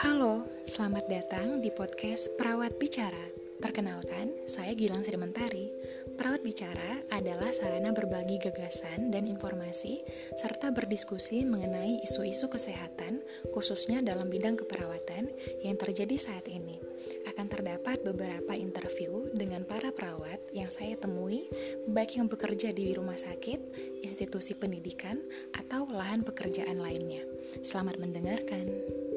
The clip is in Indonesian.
Halo, selamat datang di podcast Perawat Bicara. Perkenalkan, saya Gilang Sedementari. Perawat Bicara adalah sarana berbagi gagasan dan informasi serta berdiskusi mengenai isu-isu kesehatan, khususnya dalam bidang keperawatan yang terjadi saat ini. Akan terdapat beberapa interview dengan para perawat yang saya temui, baik yang bekerja di rumah sakit, institusi pendidikan, atau lahan pekerjaan lainnya. Selamat mendengarkan.